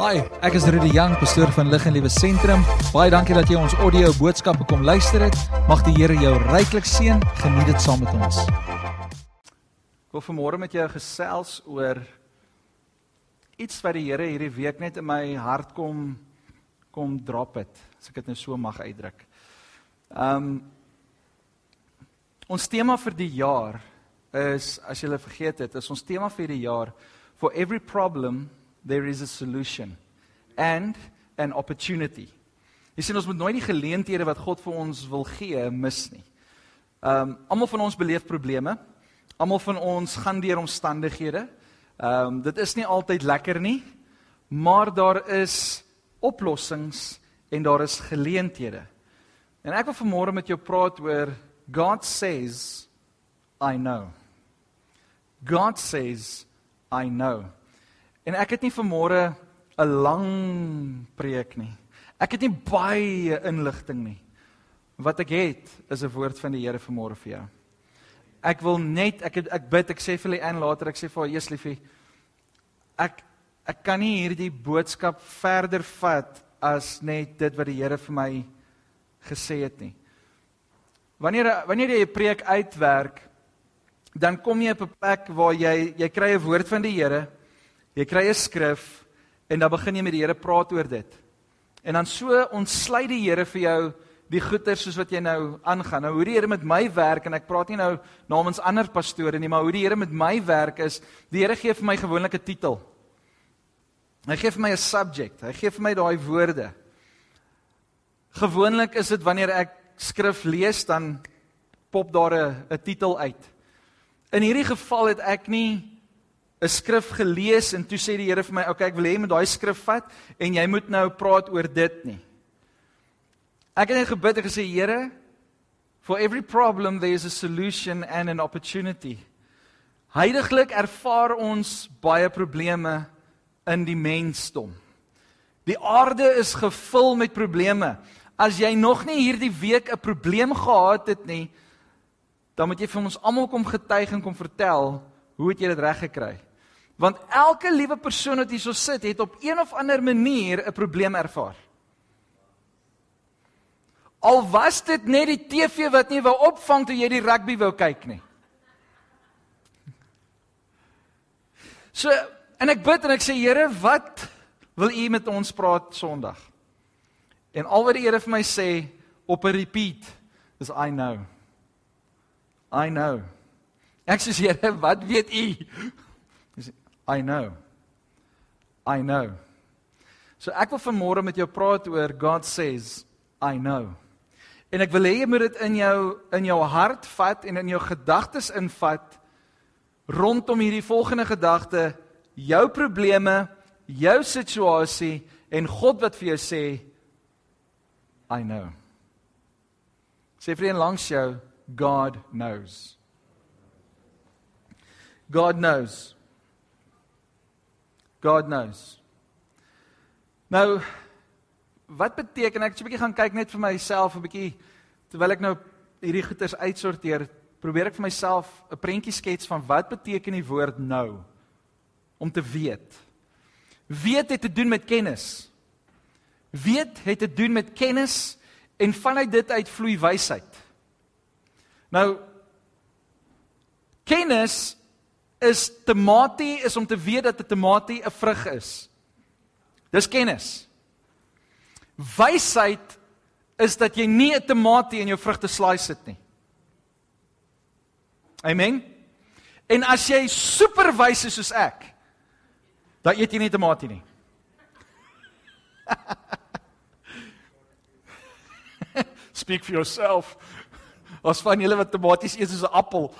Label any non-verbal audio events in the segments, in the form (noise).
Hi, ek is Rudy Jang, pastoor van Lig en Liewe Sentrum. Baie dankie dat jy ons audio boodskappe kom luister het. Mag die Here jou ryklik seën. Geniet dit saam met ons. Ek wil vanmôre met jou gesels oor iets wat die Here hierdie week net in my hart kom kom drop het, as ek dit nou so mag uitdruk. Um ons tema vir die jaar is as jy hulle vergeet het, is ons tema vir die jaar for every problem there is a solution and an opportunity. Jy sien ons moet nooit die geleenthede wat God vir ons wil gee mis nie. Um almal van ons beleef probleme. Almal van ons gaan deur omstandighede. Um dit is nie altyd lekker nie, maar daar is oplossings en daar is geleenthede. En ek wil vanmôre met jou praat oor God says I know. God says I know. En ek het nie vanmôre 'n lang preek nie. Ek het nie baie inligting nie. Wat ek het is 'n woord van die Here vanmôre vir jou. Ek wil net ek het, ek bid, ek sê vir hulle en later ek sê vir haar, "Jesus liefie, ek ek kan nie hierdie boodskap verder vat as net dit wat die Here vir my gesê het nie." Wanneer wanneer jy 'n preek uitwerk, dan kom jy op 'n plek waar jy jy kry 'n woord van die Here Jy kry 'n skrif en dan begin jy met die Here praat oor dit. En dan so ontsluit die Here vir jou die goeie soos wat jy nou aangaan. Nou hoe die Here met my werk en ek praat nie nou namens ander pastore nie, maar hoe die Here met my werk is, die Here gee vir my gewoonlik 'n titel. Hy gee vir my 'n subject. Hy gee vir my daai woorde. Gewoonlik is dit wanneer ek skrif lees dan pop daar 'n 'n titel uit. In hierdie geval het ek nie 'n skrif gelees en toe sê die Here vir my, "Oké, okay, ek wil hê jy moet daai skrif vat en jy moet nou praat oor dit nie." Ek het net gebid en gesê, "Here, for every problem there is a solution and an opportunity." Heidiglik ervaar ons baie probleme in die mensdom. Die aarde is gevul met probleme. As jy nog nie hierdie week 'n probleem gehad het nie, dan moet jy vir ons almal kom getuig en kom vertel, hoe het jy dit reg gekry? Want elke liewe persoon wat hierso sit, het op een of ander manier 'n probleem ervaar. Al was dit net die TV wat nie wou opvang toe jy die rugby wou kyk nie. So, en ek bid en ek sê Here, wat wil U met ons praat Sondag? En al wat die Here vir my sê op 'n repeat is I know. I know. Ek sê Here, wat weet U? I know. I know. So ek wil vanmôre met jou praat oor God says I know. En ek wil hê jy moet dit in jou in jou hart vat en in jou gedagtes invat rondom hierdie volgende gedagte, jou probleme, jou situasie en God wat vir jou sê I know. Sê vir een langs jou God knows. God knows. God knows. Nou wat beteken ek 'n bietjie gaan kyk net vir myself 'n bietjie terwyl ek nou hierdie goeters uitsorteer, probeer ek vir myself 'n prentjie skets van wat beteken die woord nou om te weet. Weet het te doen met kennis. Weet het te doen met kennis en vanuit dit uit vloei wysheid. Nou kennis is tamatie is om te weet dat 'n tamatie 'n vrug is. Dis kennis. Wysheid is dat jy nie 'n tamatie in jou vrugte slice sit nie. Amen. En as jy superwys is soos ek, dan eet jy nie tamatie nie. (laughs) Speak for yourself. As van julle wat tamaties eet soos 'n appel.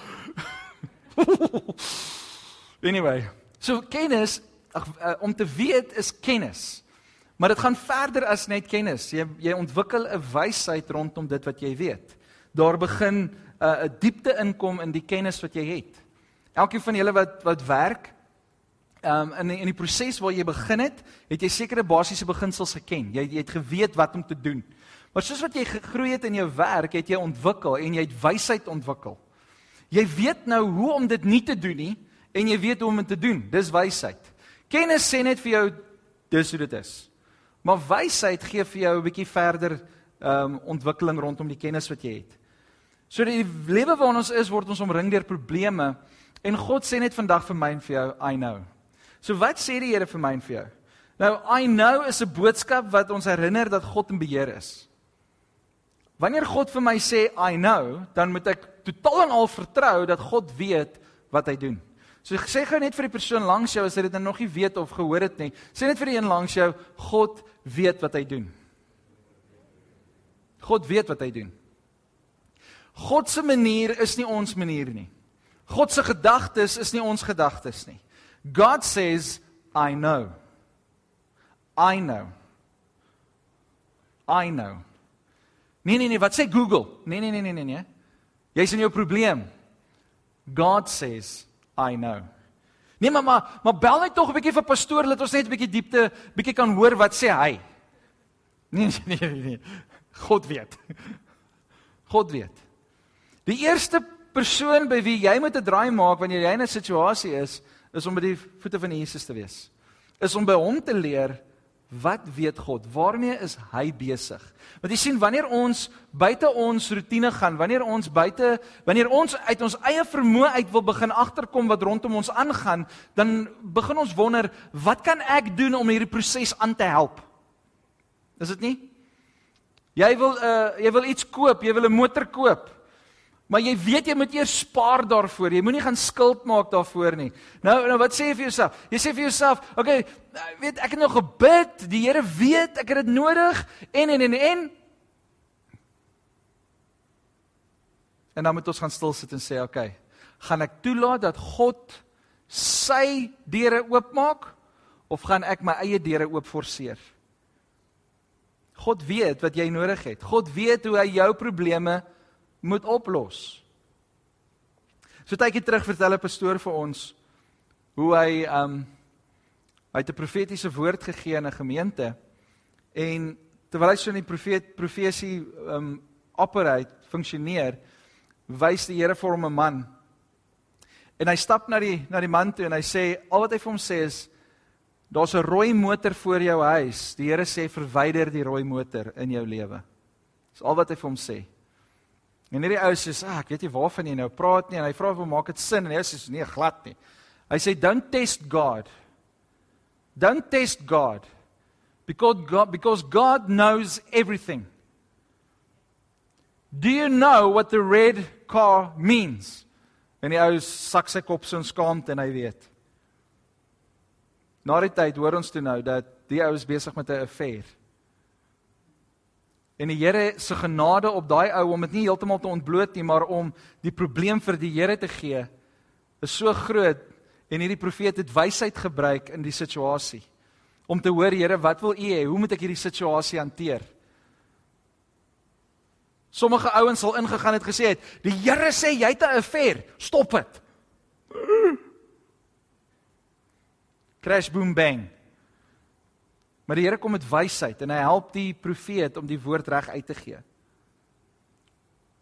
(laughs) anyway, so kennis ag uh, om te weet is kennis. Maar dit gaan verder as net kennis. Jy jy ontwikkel 'n wysheid rondom dit wat jy weet. Daar begin uh, 'n uh, diepte inkom in die kennis wat jy het. Elkeen van julle wat wat werk Um in in die proses waar jy begin het, het jy sekere basiese beginsels geken. Jy jy het geweet wat om te doen. Maar soos wat jy gegroei het in jou werk, het jy ontwikkel en jy het wysheid ontwikkel. Jy weet nou hoe om dit nie te doen nie en jy weet hoe om dit te doen. Dis wysheid. Kennis sê net vir jou Dis hoe dit is. Maar wysheid gee vir jou 'n bietjie verder ehm um, ontwikkeling rondom die kennis wat jy het. So die lewe waarin ons is, word ons omring deur probleme en God sê net vandag vir my en vir jou, I know. So wat sê die Here vir my en vir jou? Nou I know is 'n boodskap wat ons herinner dat God in beheer is. Wanneer God vir my sê I know, dan moet ek totaal en al vertrou dat God weet wat hy doen. So sê gou net vir die persoon langs jou as hy dit nou nog nie weet of gehoor het nie. Sê net vir die een langs jou, God weet wat hy doen. God weet wat hy doen. God se manier is nie ons manier nie. God se gedagtes is nie ons gedagtes nie. God says I know. I know. I know. Nee nee nee, wat sê Google? Nee nee nee nee nee nee. Jy's in jou probleem. God says I know. Nee maar maar, maar bel net tog 'n bietjie vir pastoor dat ons net 'n bietjie diepte bietjie kan hoor wat sê hy. Nee nee nee nee. God weet. God weet. Die eerste persoon by wie jy moet 'n draai maak wanneer jy in 'n situasie is, is om by die voete van Jesus te wees. Is om by hom te leer Wat weet God? Waarmee is hy besig? Want jy sien wanneer ons buite ons rotine gaan, wanneer ons buite wanneer ons uit ons eie vermoë uit wil begin agterkom wat rondom ons aangaan, dan begin ons wonder, wat kan ek doen om hierdie proses aan te help? Is dit nie? Jy wil 'n uh, jy wil iets koop, jy wil 'n motor koop. Maar jy weet jy moet eers spaar daarvoor. Jy moenie gaan skuld maak daarvoor nie. Nou nou wat sê jy vir jouself? Jy sê vir jouself, "Oké, okay, weet ek het nog gebid. Die Here weet ek het dit nodig." En en en en En dan moet ons gaan stil sit en sê, "Oké, okay, gaan ek toelaat dat God sy deure oopmaak of gaan ek my eie deure oop forceer?" God weet wat jy nodig het. God weet hoe hy jou probleme moet oplos. So tydjie terug vertel 'n pastoor vir ons hoe hy um hy het 'n profetiese woord gegee in 'n gemeente en terwyl hy so in die profeet profesie um operate funksioneer wys die Here vir hom 'n man. En hy stap na die na die man toe en hy sê al wat hy vir hom sê is daar's 'n rooi motor voor jou huis. Die Here sê verwyder die rooi motor in jou lewe. Dis al wat hy vir hom sê En hierdie ou sê, "Ag, ek weet nie waarvan jy nou praat nie." En hy vra of maak dit sin en hy sê, "Nee, glad nie." Hy sê, "Don't test God. Don't test God. Because God because God knows everything." Do you know what the red car means? En die ou sak sy kop so in skaamte en hy weet. Na die tyd hoor ons toe nou dat die ou is besig met 'n affair. En die Here se genade op daai ou om dit nie heeltemal te ontbloot nie, maar om die probleem vir die Here te gee, is so groot en hierdie profeet het wysheid gebruik in die situasie. Om te hoor, Here, wat wil U hê? Hoe moet ek hierdie situasie hanteer? Sommige ouens sal ingegaan het gesê het, die Here sê jy het 'n affair, stop dit. Crash boom bang. Maar die Here kom met wysheid en hy help die profeet om die woord reg uit te gee.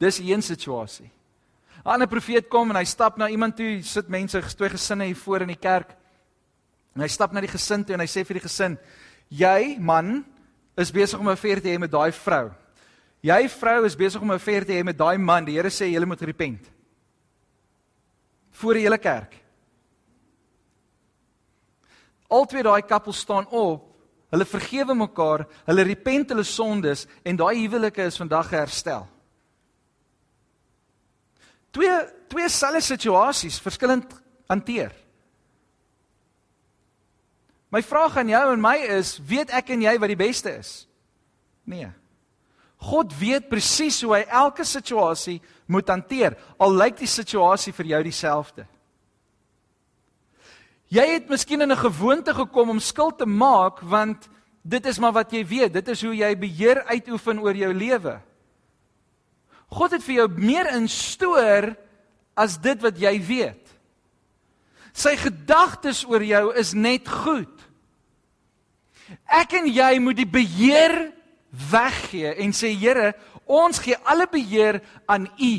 Dis een situasie. 'n Ander profeet kom en hy stap na iemand toe, sit mense, twee gesinne hier voor in die kerk. En hy stap na die gesin toe en hy sê vir die gesin: "Jy man is besig om 'n affair te hê met daai vrou. Jy vrou is besig om 'n affair te hê met daai man. Die Here sê jy moet repent." Voor die hele kerk. Albei daai koppel staan op Hulle vergewe mekaar, hulle repent hulle sondes en daai huwelike is vandag herstel. Twee twee selfe situasies verskillend hanteer. My vraag aan jou en my is, weet ek en jy wat die beste is? Nee. God weet presies hoe hy elke situasie moet hanteer, al lyk die situasie vir jou dieselfde. Jy het miskien in 'n gewoonte gekom om skuld te maak want dit is maar wat jy weet, dit is hoe jy beheer uitoefen oor jou lewe. God het vir jou meer instoor as dit wat jy weet. Sy gedagtes oor jou is net goed. Ek en jy moet die beheer weggee en sê Here, ons gee alle beheer aan U.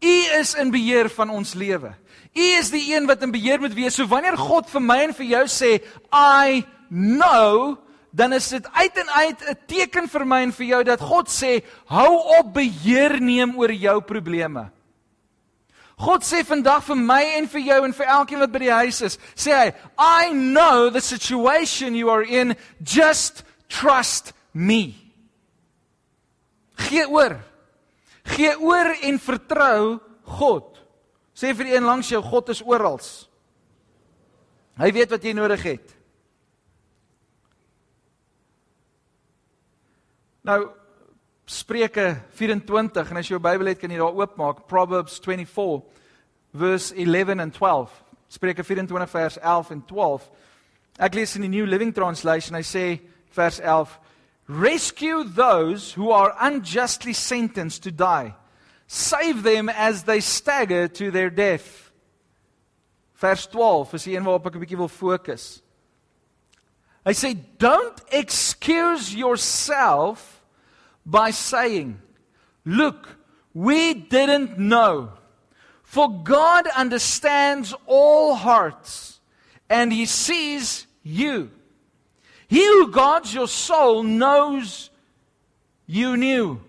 U is in beheer van ons lewe. U is die een wat in beheer moet wees. So wanneer God vir my en vir jou sê, "I know, dan is dit uit en uit 'n teken vir my en vir jou dat God sê, hou op beheer neem oor jou probleme. God sê vandag vir my en vir jou en vir elkeen wat by die huis is, sê hy, I know the situation you are in, just trust me. Gee oor. Gee oor en vertrou God. Sê vir die een langs jou, God is oral. Hy weet wat jy nodig het. Nou Spreuke 24 en as jy jou Bybel het kan jy daar oopmaak Proverbs 24 verse 11 and 12. Spreuke 24 vers 11 en 12. Ek lees in die New Living Translation. Hy sê vers 11: Rescue those who are unjustly sentenced to die. Save them as they stagger to their death. Vers 12 is die een waarop ek 'n bietjie wil fokus. Hy sê don't excuse yourself by saying, Look, we didn't know. For God understands all hearts, and He sees you. He who guards your soul knows you knew.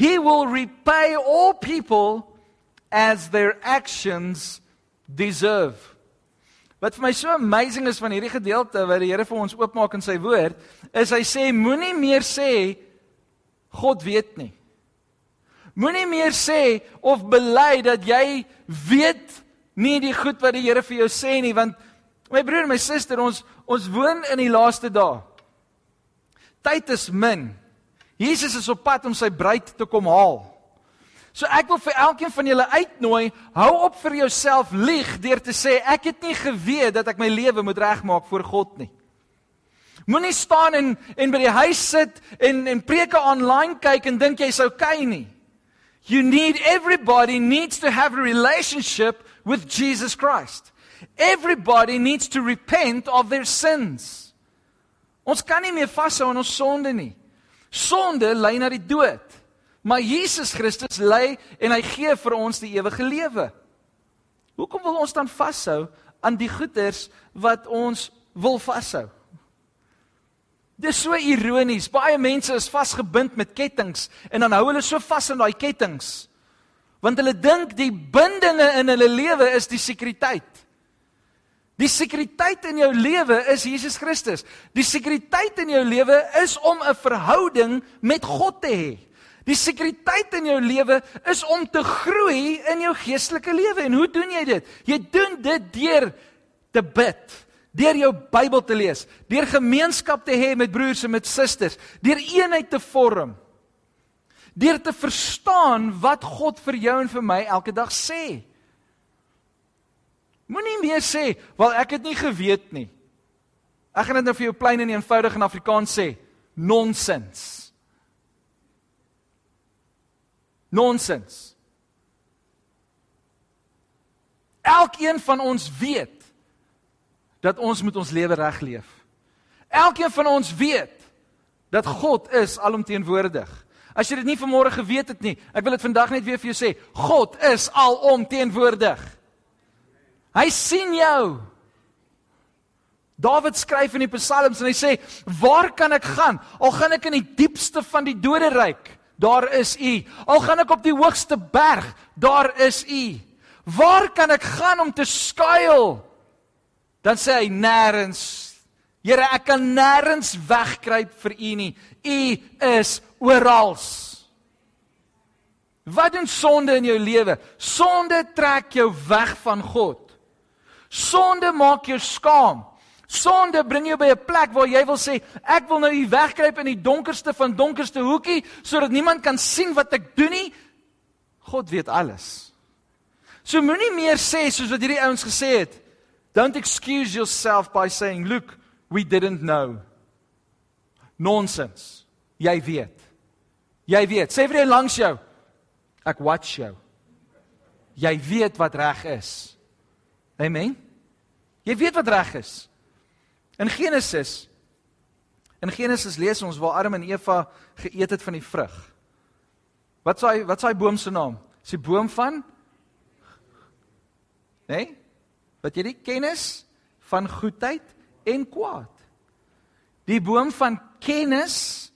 He will repay all people as their actions deserve. Wat vir my so amazing is van hierdie gedeelte wat die Here vir ons oopmaak in sy woord, is hy sê moenie meer sê God weet nie. Moenie meer sê of bely dat jy weet nie die goed wat die Here vir jou sê nie, want my broer en my suster, ons ons woon in die laaste dae. Tyd is min. Jesus is op pad om sy bruid te kom haal. So ek wil vir elkeen van julle uitnooi, hou op vir jouself lieg deur te sê ek het nie geweet dat ek my lewe moet regmaak voor God nie. Moenie staan en en by die huis sit en en preke online kyk en dink jy's okay nie. You need everybody needs to have a relationship with Jesus Christ. Everybody needs to repent of their sins. Ons kan nie meer vashou aan ons sonde nie. Sonde lei na die dood. Maar Jesus Christus lei en hy gee vir ons die ewige lewe. Hoekom wil ons dan vashou aan die goeders wat ons wil vashou? Dis so ironies. Baie mense is vasgebind met kettinge en dan hou hulle so vas aan daai kettinge. Want hulle dink die bindinge in hulle lewe is die sekuriteit. Die sekuriteit in jou lewe is Jesus Christus. Die sekuriteit in jou lewe is om 'n verhouding met God te hê. Die sekuriteit in jou lewe is om te groei in jou geestelike lewe. En hoe doen jy dit? Jy doen dit deur te bid, deur jou Bybel te lees, deur gemeenskap te hê met broers en met susters, deur eenheid te vorm. Deur te verstaan wat God vir jou en vir my elke dag sê. Moenie meer sê, "Wel ek het nie geweet nie." Ek gaan dit nou vir jou plain en eenvoudig in Afrikaans sê. Nonsens. Nonsens. Elkeen van ons weet dat ons moet ons lewe reg leef. Elkeen van ons weet dat God is alomteenwoordig. As jy dit nie vanmôre geweet het nie, ek wil dit vandag net weer vir jou sê, God is alomteenwoordig. Hy sien jou. Dawid skryf in die Psalms en hy sê, "Waar kan ek gaan? Al gaan ek in die diepste van die doderyk, daar is U. Al gaan ek op die hoogste berg, daar is U. Waar kan ek gaan om te skuil? Dan sê hy nêrens. Here, ek kan nêrens wegkruip vir U nie. U is oral. Wat doen sonde in jou lewe? Sonde trek jou weg van God. Sonde maak jou skaam. Sonde bring jou by 'n plek waar jy wil sê, ek wil nou hier wegkruip in die donkerste van donkerste hoekie sodat niemand kan sien wat ek doen nie. God weet alles. So moenie meer sê soos wat hierdie ouens gesê het. Don't excuse yourself by saying, "Look, we didn't know." Nonsense. Jy weet. Jy weet. Sê vir die langs jou. Ek watch jou. Jy weet wat reg is. Amen. Jy weet wat reg is. In Genesis In Genesis lees ons waar Adam en Eva geëet het van die vrug. Wat s'hy wat s'hy boom se naam? Dis die boom van Né? Nee? Wat jy die kennis van goedheid en kwaad. Die boom van kennis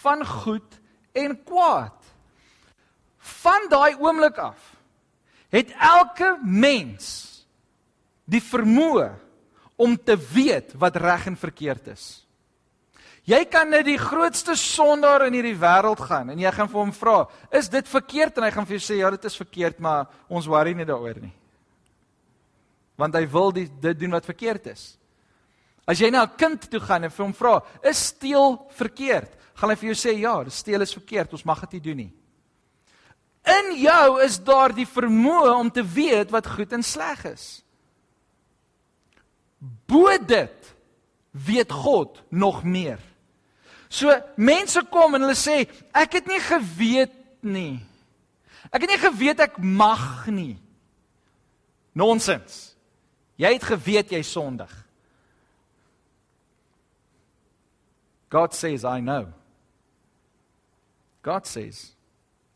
van goed en kwaad. Van daai oomblik af het elke mens die vermoë om te weet wat reg en verkeerd is. Jy kan net die grootste sondaar in hierdie wêreld gaan en jy gaan vir hom vra, "Is dit verkeerd?" en hy gaan vir jou sê, "Ja, dit is verkeerd, maar ons worry nie daaroor nie." Want hy wil die, dit doen wat verkeerd is. As jy na 'n kind toe gaan en vir hom vra, "Is steel verkeerd?" gaan hy vir jou sê, "Ja, steel is verkeerd, ons mag dit nie doen nie." In jou is daar die vermoë om te weet wat goed en sleg is. Bo dit weet God nog meer. So mense kom en hulle sê ek het nie geweet nie. Ek het nie geweet ek mag nie. Nonsens. Jy het geweet jy sondig. God says I know. God says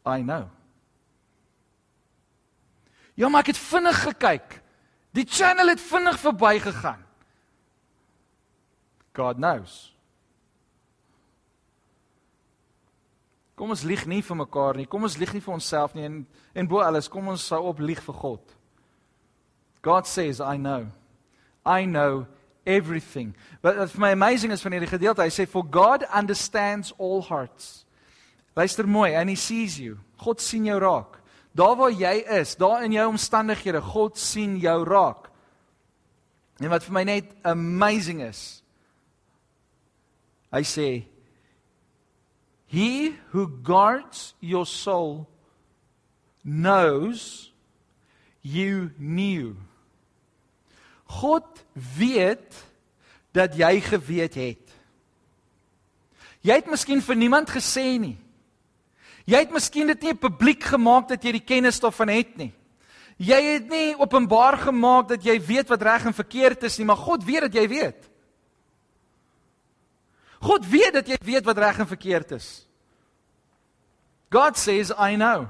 I know. Ja, maar ek het vinnig gekyk. Die channel het vinnig verbygegaan. God knows. Kom ons lieg nie vir mekaar nie. Kom ons lieg nie vir onsself nie en en bo alles, kom ons sou op lieg vir God. God says I know. I know everything. But it's my amazing is van hierdie gedeelte. Hy sê for God understands all hearts. Luister mooi, and he sees you. God sien jou raak. Daar waar jy is, daar in jou omstandighede, God sien jou raak. En wat vir my net amazing is. Hy sê He who guards your soul knows you knew. God weet dat jy geweet het. Jy het miskien vir niemand gesê nie. Jy het miskien dit nie publiek gemaak dat jy die kennis daarvan het nie. Jy het nie openbaar gemaak dat jy weet wat reg en verkeerd is nie, maar God weet dat jy weet. God weet dat jy weet wat reg en verkeerd is. God says I know.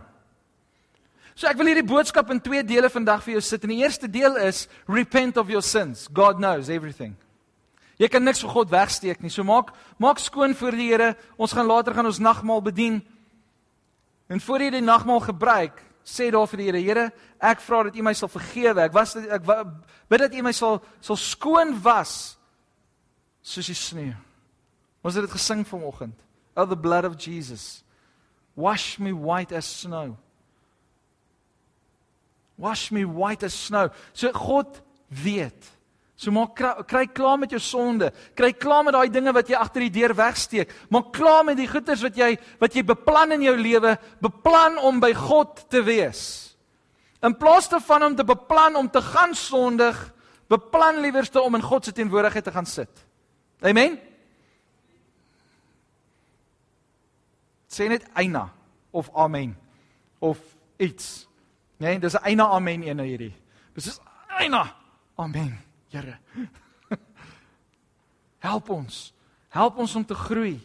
So ek wil hierdie boodskap in twee dele vandag vir jou sit. En die eerste deel is repent of your sins. God knows everything. Jy kan niks vir God wegsteek nie. So maak maak skoon voor die Here. Ons gaan later gaan ons nagmaal bedien. En voor jy die nagmaal gebruik, sê daar vir die Here, Here, ek vra dat U my sal vergewe. Ek was ek bid dat U my sal sal skoon was soos die sneeu. Ons het dit gesing vanoggend. Oh the blood of Jesus. Wash me white as snow. Wash me white as snow. So God weet. So maak kry klaar met jou sonde. Kry klaar met daai dinge wat jy agter die deur wegsteek. Maak klaar met die goeders wat jy wat jy beplan in jou lewe, beplan om by God te wees. In plaas daarvan om te beplan om te gaan sondig, beplan liewerste om in God se teenwoordigheid te gaan sit. Amen. sê net eina of amen of iets. Nee, dis 'n eina amen een hierdie. Dis is eina amen, Here. Help ons. Help ons om te groei.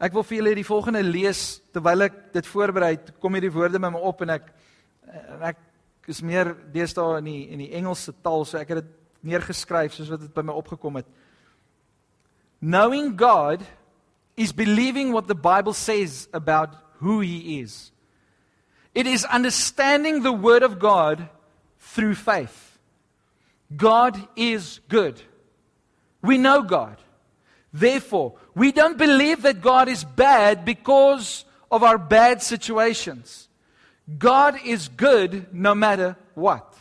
Ek wil vir julle die volgende lees terwyl ek dit voorberei. Kom hierdie woorde met my op en ek ek is meer deesdae in die in die Engelse taal, so ek het dit neergeskryf soos wat dit by my opgekom het. Knowing God is believing what the Bible says about who He is. It is understanding the Word of God through faith. God is good. We know God. Therefore, we don't believe that God is bad because of our bad situations. God is good no matter what.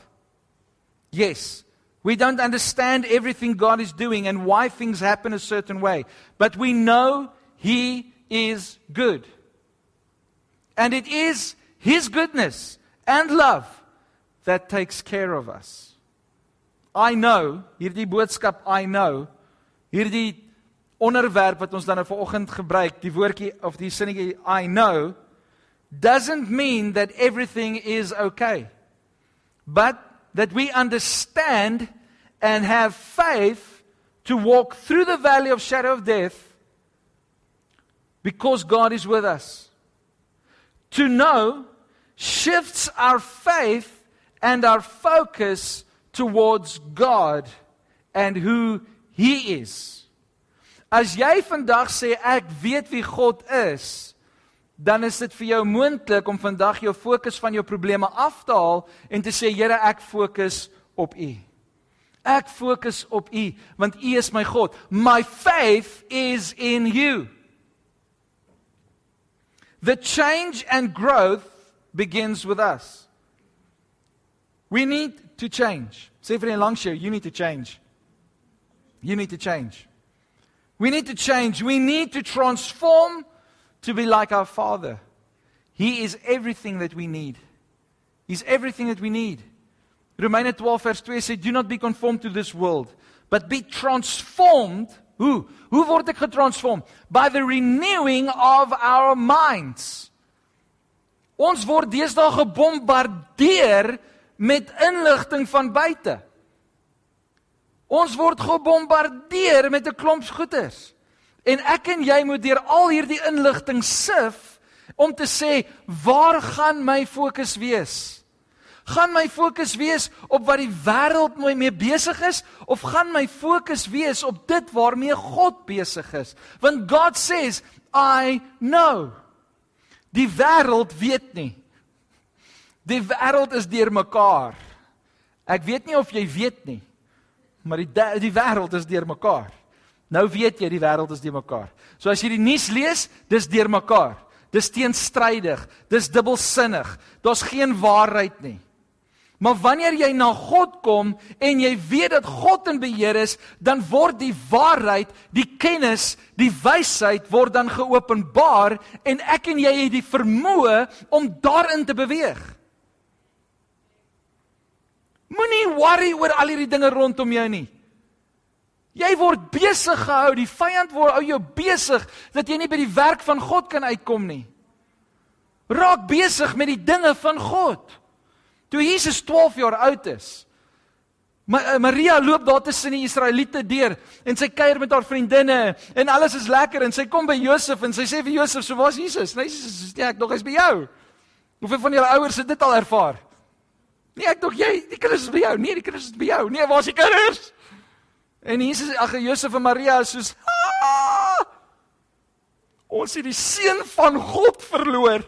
Yes, we don't understand everything God is doing and why things happen a certain way, but we know he is good. And it is His goodness and love that takes care of us. I know, hierdie boodskap I know, hierdie onderwerp wat ons dan nou vanoggend gebruik, die woordjie of die sinnetjie I know doesn't mean that everything is okay. But that we understand and have faith to walk through the valley of shadow of death because God is with us. To know shifts our faith and our focus towards God and who he is. As jy vandag sê ek weet wie God is, dan is dit vir jou moontlik om vandag jou fokus van jou probleme af te haal en te sê Here, ek fokus op U. Ek fokus op U want U is my God. My faith is in you. The change and growth begins with us. We need to change. Sê vir 'n langs jou, you need to change. You need to change. We need to change. We need to transform to be like our Father. He is everything that we need. He's everything that we need. Romeine 12 vers 2 sê do not be conformed to this world, but be transformed. Hoe? Hoe word ek getransform? By the renewing of our minds. Ons word deesdae gebombardeer met inligting van buite. Ons word gebombardeer met 'n klomp goeters. En ek en jy moet deur al hierdie inligting sif om te sê waar gaan my fokus wees? Gaan my fokus wees op wat die wêreld my mee besig is of gaan my fokus wees op dit waarmee God besig is? Want God says, I know. Die wêreld weet nie. Die wêreld is deurmekaar. Ek weet nie of jy weet nie, maar die die wêreld is deurmekaar. Nou weet jy die wêreld is deurmekaar. So as jy die nuus lees, dis deurmekaar. Dis teenstrydig, dis dubbelsinnig. Daar's geen waarheid nie. Maar wanneer jy na God kom en jy weet dat God in beheer is, dan word die waarheid, die kennis, die wysheid word dan geopenbaar en ek en jy het die vermoë om daarin te beweeg. Moenie worry oor al hierdie dinge rondom jou nie. Jy word besig gehou, die vyand word hou jou besig dat jy nie by die werk van God kan uitkom nie. Raak besig met die dinge van God. Toe Jesus 12 jaar oud is, eh, Maria loop daar tussen die Israeliete deur en sy kuier met haar vriendinne en alles is lekker en sy kom by Josef en sy sê vir Josef, "So waar's Jesus?" Nee, Jesus sê, "Ek nog is by jou." Hoeveel van julle ouers het dit al ervaar? Nee, ek dog jy, die kinders is by jou. Nee, die kinders is by jou. Nee, waar's die kinders? En Jesus, ag Josef en Maria is soos, Aah! "Ons het die seun van God verloor."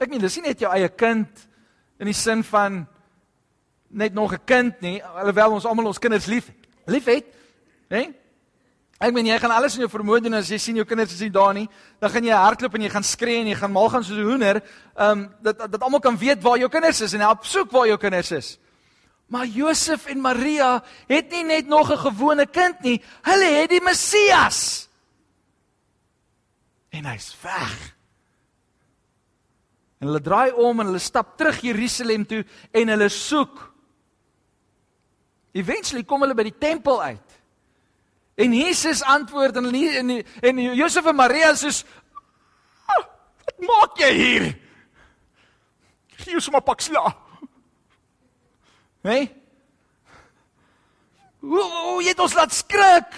Ek meen, dis nie net jou eie kind in die sin van net nog 'n kind nie, alhoewel ons almal ons kinders lief liefhet, hè? Ek meen jy gaan alles in jou vermoë doen as jy sien jou kinders is nie daar nie, dan gaan jy hardloop en jy gaan skree en jy gaan mal gaan soos 'n hoender, ehm um, dat dat almal kan weet waar jou kinders is en help soek waar jou kinders is. Maar Josef en Maria het nie net nog 'n gewone kind nie, hulle het die Messias. En hy's weg. En hulle draai om en hulle stap terug Jerusalem toe en hulle soek. Eventually kom hulle by die tempel uit. En Jesus antwoord en en, en Josef en Maria sê: ah, "Wat maak jy hier?" Gee ons maar pak sla. Hey? Hoe jy dit ons laat skrik.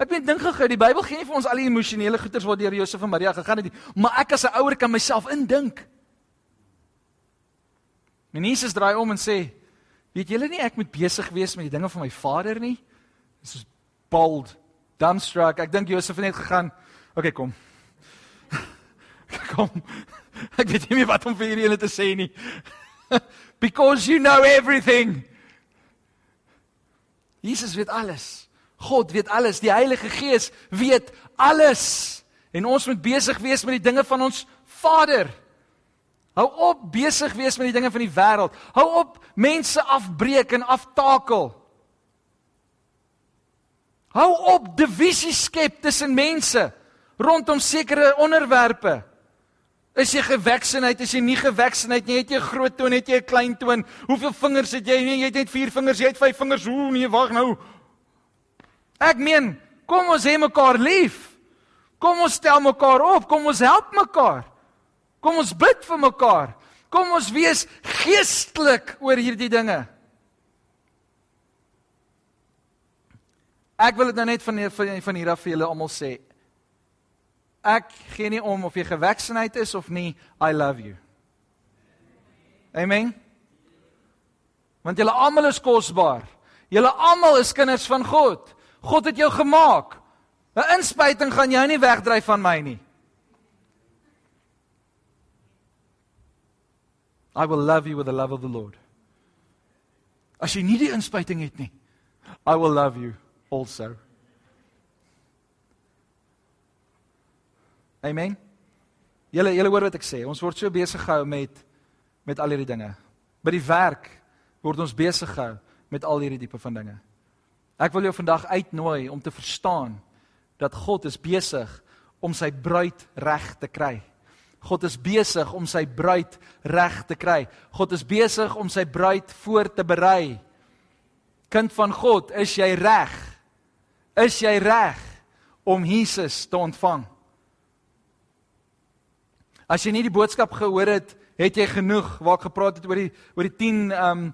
Ek weet dink gou, die Bybel gee nie vir ons al die emosionele goeters wat deur Josef en Maria gegaan het nie, maar ek as 'n ouer kan myself indink. En Jesus draai om en sê: "Weet julle nie ek moet besig wees met die dinge van my Vader nie?" Dis is bold, dumbstruck. Ek dink Josef het net gegaan, "Oké, okay, kom." (laughs) kom. (laughs) Ek weet nie meer wat om vir julle te sê nie. (laughs) Because you know everything. Jesus weet alles. God weet alles. Die Heilige Gees weet alles. En ons moet besig wees met die dinge van ons Vader. Hou op besig wees met die dinge van die wêreld. Hou op mense afbreek en aftakel. Hou op divisie skep tussen mense rondom sekere onderwerpe. Is jy geweksenheid, is jy nie geweksenheid nie, het jy 'n groot toon, het jy 'n klein toon? Hoeveel vingers het jy? Nee, jy het net 4 vingers, jy het 5 vingers. Ooh, nee, wag nou. Ek meen, kom ons hê mekaar lief. Kom ons stel mekaar op, kom ons help mekaar. Kom ons bid vir mekaar. Kom ons wees geestelik oor hierdie dinge. Ek wil dit nou net van van, van hier af vir julle almal sê. Ek gee nie om of jy geweksenheid is of nie, I love you. Amen. Want julle almal is kosbaar. Julle almal is kinders van God. God het jou gemaak. 'n Inspuiting gaan jou nie wegdryf van my nie. I will love you with the love of the Lord. As jy nie die inspuiting het nie, I will love you also. Amen. Julle julle hoor wat ek sê. Ons word so besig gehou met met al hierdie dinge. By die werk word ons besig gehou met al hierdie tipe van dinge. Ek wil jou vandag uitnooi om te verstaan dat God is besig om sy bruid reg te kry. God is besig om sy bruid reg te kry. God is besig om sy bruid voor te berei. Kind van God, is jy reg? Is jy reg om Jesus te ontvang? As jy nie die boodskap gehoor het, het jy genoeg waar ek gepraat het oor die oor die 10 ehm um,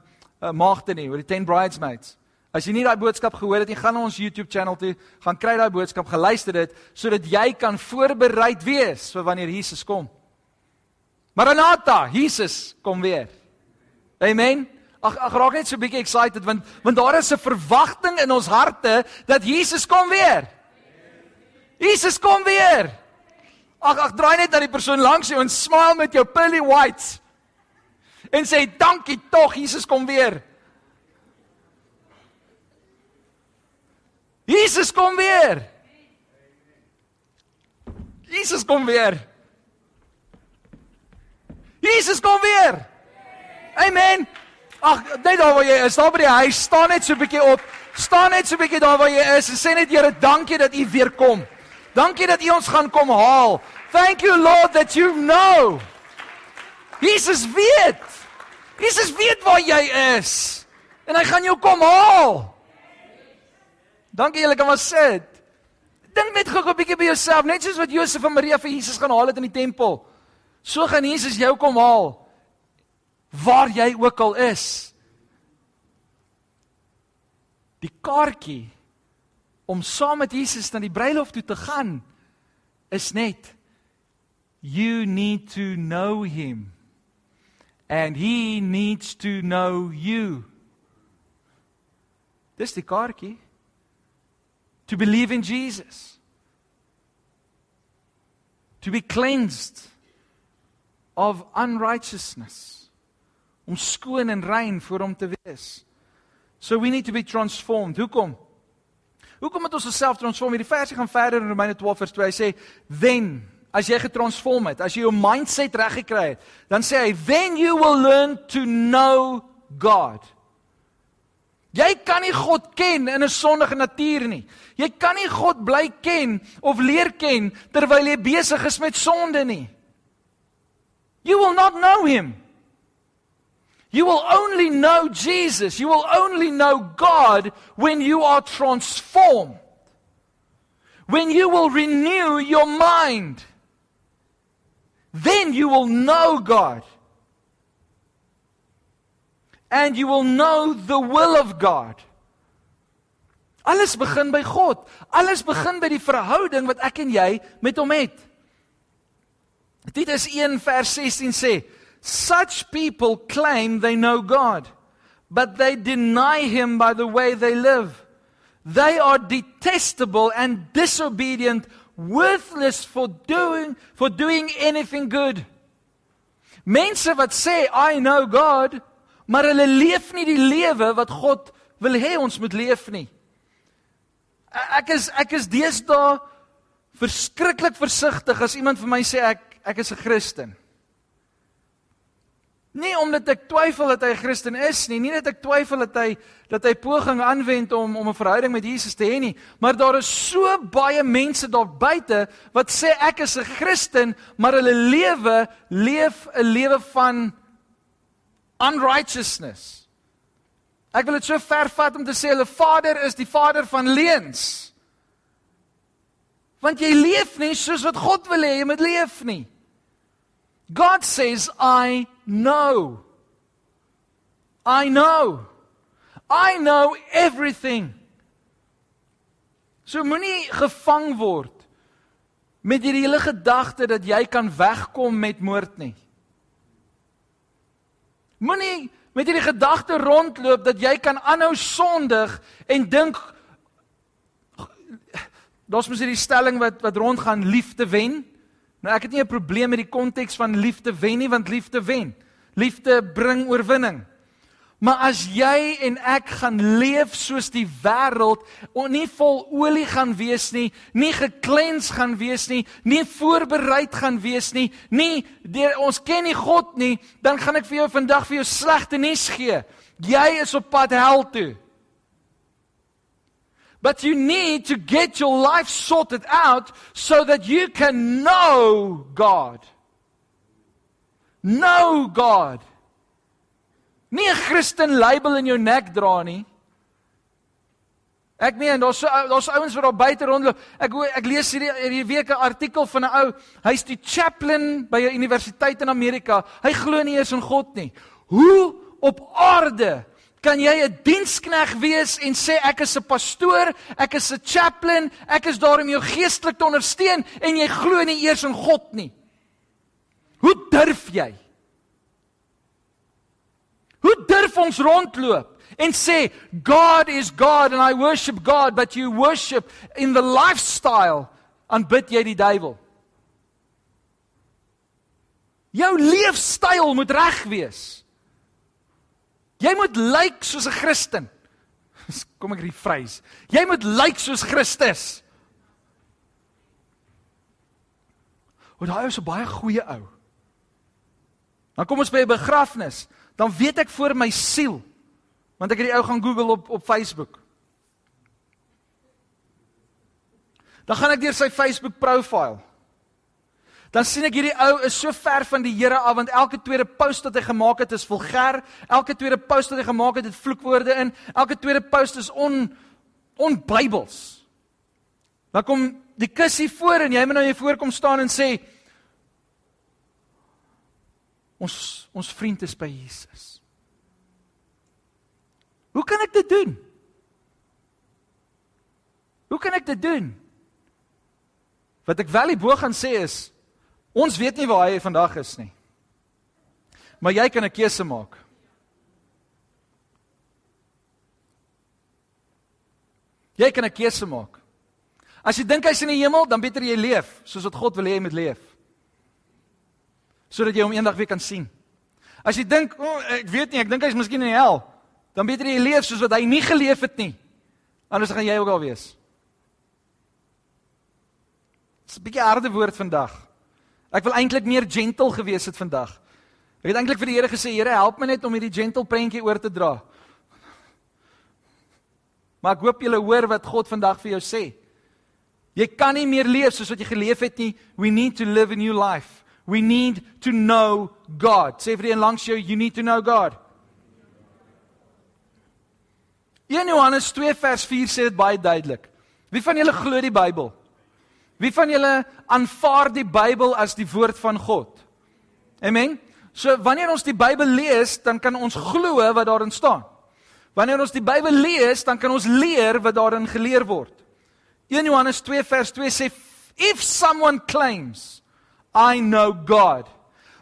maagde nie, oor die 10 bridesmaids. As jy nie daai boodskap gehoor het nie, gaan na ons YouTube channel toe, gaan kry daai boodskap, geluister dit sodat jy kan voorbereid wees vir wanneer Jesus kom. Maranatha, Jesus kom weer. Amen. Ag ag raak net so 'n bietjie excited want want daar is 'n verwagting in ons harte dat Jesus kom weer. Jesus kom weer. Ag ag draai net na die persoon langs jou en smile met jou pearly whites. En sê dankie tog Jesus kom weer. Jesus kom weer. Jesus kom weer. Jesus kom weer. Amen. Ag, net daar waar jy is, daar by die huis, staan net so 'n bietjie op. Staan net so 'n bietjie daar waar jy is en sê net Here, dankie dat U weer kom. Dankie dat U ons gaan kom haal. Thank you Lord that you know. Jesus weet. Jesus weet waar jy is. En hy gaan jou kom haal. Dankie julle kan maar sit. Dink net gou 'n bietjie by jouself, net soos wat Josef en Maria vir Jesus gaan haal het in die tempel. So gaan Jesus jou kom haal waar jy ook al is. Die kaartjie om saam met Jesus na die bruilof toe te gaan is net you need to know him and he needs to know you. Dis die kaartjie. To believe in Jesus. To be cleansed of unrighteousness om skoon en rein voor hom te wees so we need to be transformed hoekom Hoekom moet ons osself transform? Hierdie versie gaan verder in Romeine 12 vers 2. Hy sê, "Then as jy getransform het, as jy jou mindset reg gekry het, dan sê hy, "Then you will learn to know God." Jy kan nie God ken in 'n sondige natuur nie. Jy kan nie God bly ken of leer ken terwyl jy besig is met sonde nie. You will not know him. You will only know Jesus, you will only know God when you are transformed. When you will renew your mind. Then you will know God. And you will know the will of God. Alles begin by God. Alles begin by die verhouding wat ek en jy met hom het. Titus 1 vers 16 sê Such people claim they know God, but they deny Him by the way they live. They are detestable and disobedient, worthless for doing, for doing anything good. Mense wat sê I know God, maar hulle leef nie die lewe wat God wil hê ons moet leef nie. Ek is ek is deesdae verskriklik versigtig as iemand vir my sê ek ek is 'n Christen. Nie omdat ek twyfel dat hy 'n Christen is nie, nie dat ek twyfel dat hy dat hy poging aanwend om om 'n verhouding met Jesus te hê nie, maar daar is so baie mense daar buite wat sê ek is 'n Christen, maar hulle lewe leef 'n lewe van unrighteousness. Ek wil dit so ver vat om te sê hulle vader is die vader van leuns. Want jy leef nie soos wat God wil hê jy moet leef nie. God says I know. I know. I know everything. So moenie gevang word met hierdie hele gedagte dat jy kan wegkom met moord nie. Moenie met hierdie gedagte rondloop dat jy kan aanhou sondig en dink daar's mos hierdie stelling wat wat rondgaan liefde wen. Nou ek het nie 'n probleem met die konteks van liefde wen nie want liefde wen. Liefde bring oorwinning. Maar as jy en ek gaan leef soos die wêreld, nie vol olie gaan wees nie, nie geklens gaan wees nie, nie voorberei gaan wees nie, nie die, ons ken nie God nie, dan gaan ek vir jou vandag vir jou slegte nuus gee. Jy is op pad hel toe. But you need to get your life sorted out so that you can know God. Know God. Nie 'n Christen label in jou nek dra nie. Ek meen daar's so daar's ouens wat daar buite rondloop. Ek ek lees hierdie hierdie week 'n artikel van 'n ou, hy's die chaplain by 'n universiteit in Amerika. Hy glo nie eens in God nie. Hoe op aarde Kan jy 'n dienskneg wees en sê ek is 'n pastoor, ek is 'n chaplain, ek is daar om jou geestelik te ondersteun en jy glo nie eers in God nie? Hoe durf jy? Hoe durf ons rondloop en sê God is God and I worship God but you worship in the lifestyle aanbid jy die duiwel? Jou leefstyl moet reg wees. Jy moet lyk soos 'n Christen. (laughs) Kom ek rephrase. Jy moet lyk soos Christus. Want daai is 'n baie goeie ou. Dan kom ons by 'n begrafnis, dan weet ek voor my siel want ek het die ou gaan Google op op Facebook. Dan gaan ek deur sy Facebook profile dan sien ek hierdie ou is so ver van die Here af want elke tweede post wat hy gemaak het is vulgêr, elke tweede post wat hy gemaak het het vloekwoorde in, elke tweede post is on onbybels. Dan kom die kussie voor en jy moet nou hier voorkom staan en sê ons ons vriend is by Jesus. Hoe kan ek dit doen? Hoe kan ek dit doen? Wat ek wel die bo gaan sê is Ons weet nie waar hy vandag is nie. Maar jy kan 'n keuse maak. Jy kan 'n keuse maak. As jy dink hy's in die hemel, dan beter jy leef soos wat God wil hê jy moet leef. Sodat jy hom eendag weer kan sien. As jy dink, o, oh, ek weet nie, ek dink hy's miskien in die hel, dan beter jy leef soos wat hy nie geleef het nie. Anders gaan jy ook al wees. Dis 'n bietjie harde woord vandag. Ek wil eintlik meer gentle gewees het vandag. Ek het eintlik vir die Here gesê, Here, help my net om hierdie gentle prentjie oor te dra. Maar ek hoop julle hoor wat God vandag vir jou sê. Jy kan nie meer leef soos wat jy geleef het nie. We need to live a new life. We need to know God. Sê vir die een langs jou, you need to know God. 1 Johannes 2 vers 4 sê dit baie duidelik. Wie van julle glo die Bybel? Wie van julle aanvaar die Bybel as die woord van God? Amen. So wanneer ons die Bybel lees, dan kan ons glo wat daarin staan. Wanneer ons die Bybel lees, dan kan ons leer wat daarin geleer word. 1 Johannes 2 vers 2 sê if someone claims I know God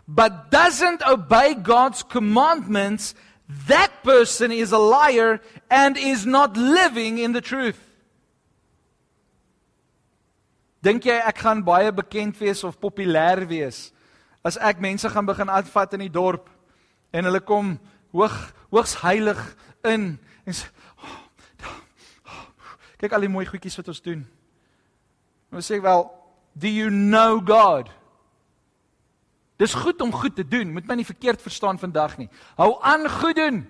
but doesn't obey God's commandments, that person is a liar and is not living in the truth. Dink jy ek gaan baie bekend wees of populêr wees as ek mense gaan begin aanvat in die dorp en hulle kom hoog hoogs heilig in en sê kyk al die mooi goedjies wat ons doen. Nou sê wel, do you know God? Dis goed om goed te doen, moet my nie verkeerd verstaan vandag nie. Hou aan goed doen.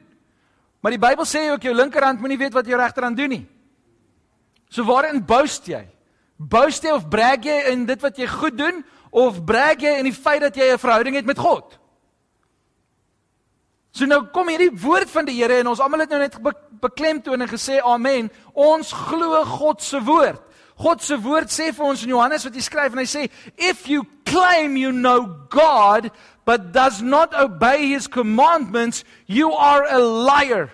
Maar die Bybel sê ook jou linkerhand moenie weet wat jou regterhand doen nie. So waarin boast jy? Boast jy of brag jy in dit wat jy goed doen of brag jy in die feit dat jy 'n verhouding het met God? So nou kom hierdie woord van die Here en ons almal het nou net beklemtoon en gesê amen. Ons glo God se woord. God se woord sê vir ons in Johannes wat hy skryf en hy sê if you claim you know God but does not obey his commandments you are a liar.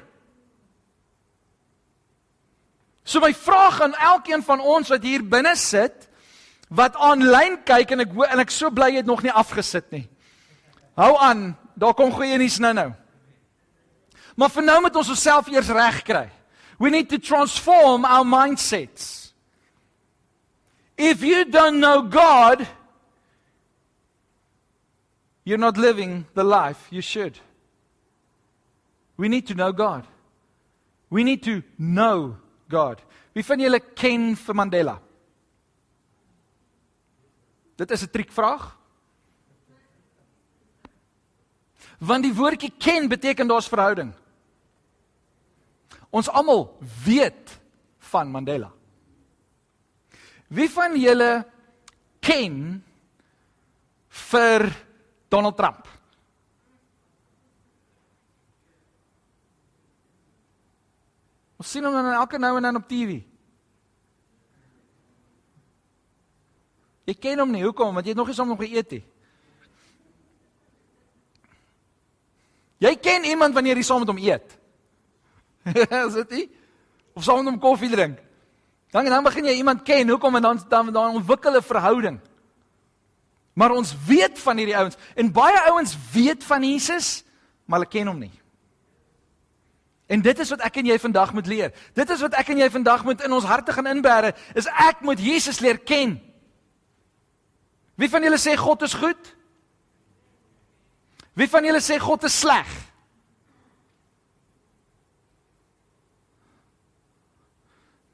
So my vraag aan elkeen van ons wat hier binne sit wat aanlyn kyk en ek en ek so bly jy het nog nie afgesit nie. Hou aan, daar kom goeie nuus nou-nou. Maar vir nou moet ons onsself eers regkry. We need to transform our mindsets. If you don't know God, you're not living the life you should. We need to know God. We need to know God. Wie van julle ken vir Mandela? Dit is 'n triekvraag. Want die woordjie ken beteken daar's verhouding. Ons almal weet van Mandela. Wie van julle ken vir Donald Trump? Ons sien hom dan elke nou en dan op TV. Jy ken hom nie. Hoekom? Want jy het nog nie saam hom geëet nie. Jy ken iemand wanneer jy saam met hom eet. (laughs) Is dit nie? Of saam met hom koffie drink. Dan dan begin jy iemand ken. Hoekom? En dan dan dan ontwikkel 'n verhouding. Maar ons weet van hierdie ouens en baie ouens weet van Jesus, maar hulle ken hom nie. En dit is wat ek en jy vandag moet leer. Dit is wat ek en jy vandag moet in ons harte gaan inbere, is ek moet Jesus leer ken. Wie van julle sê God is goed? Wie van julle sê God is sleg?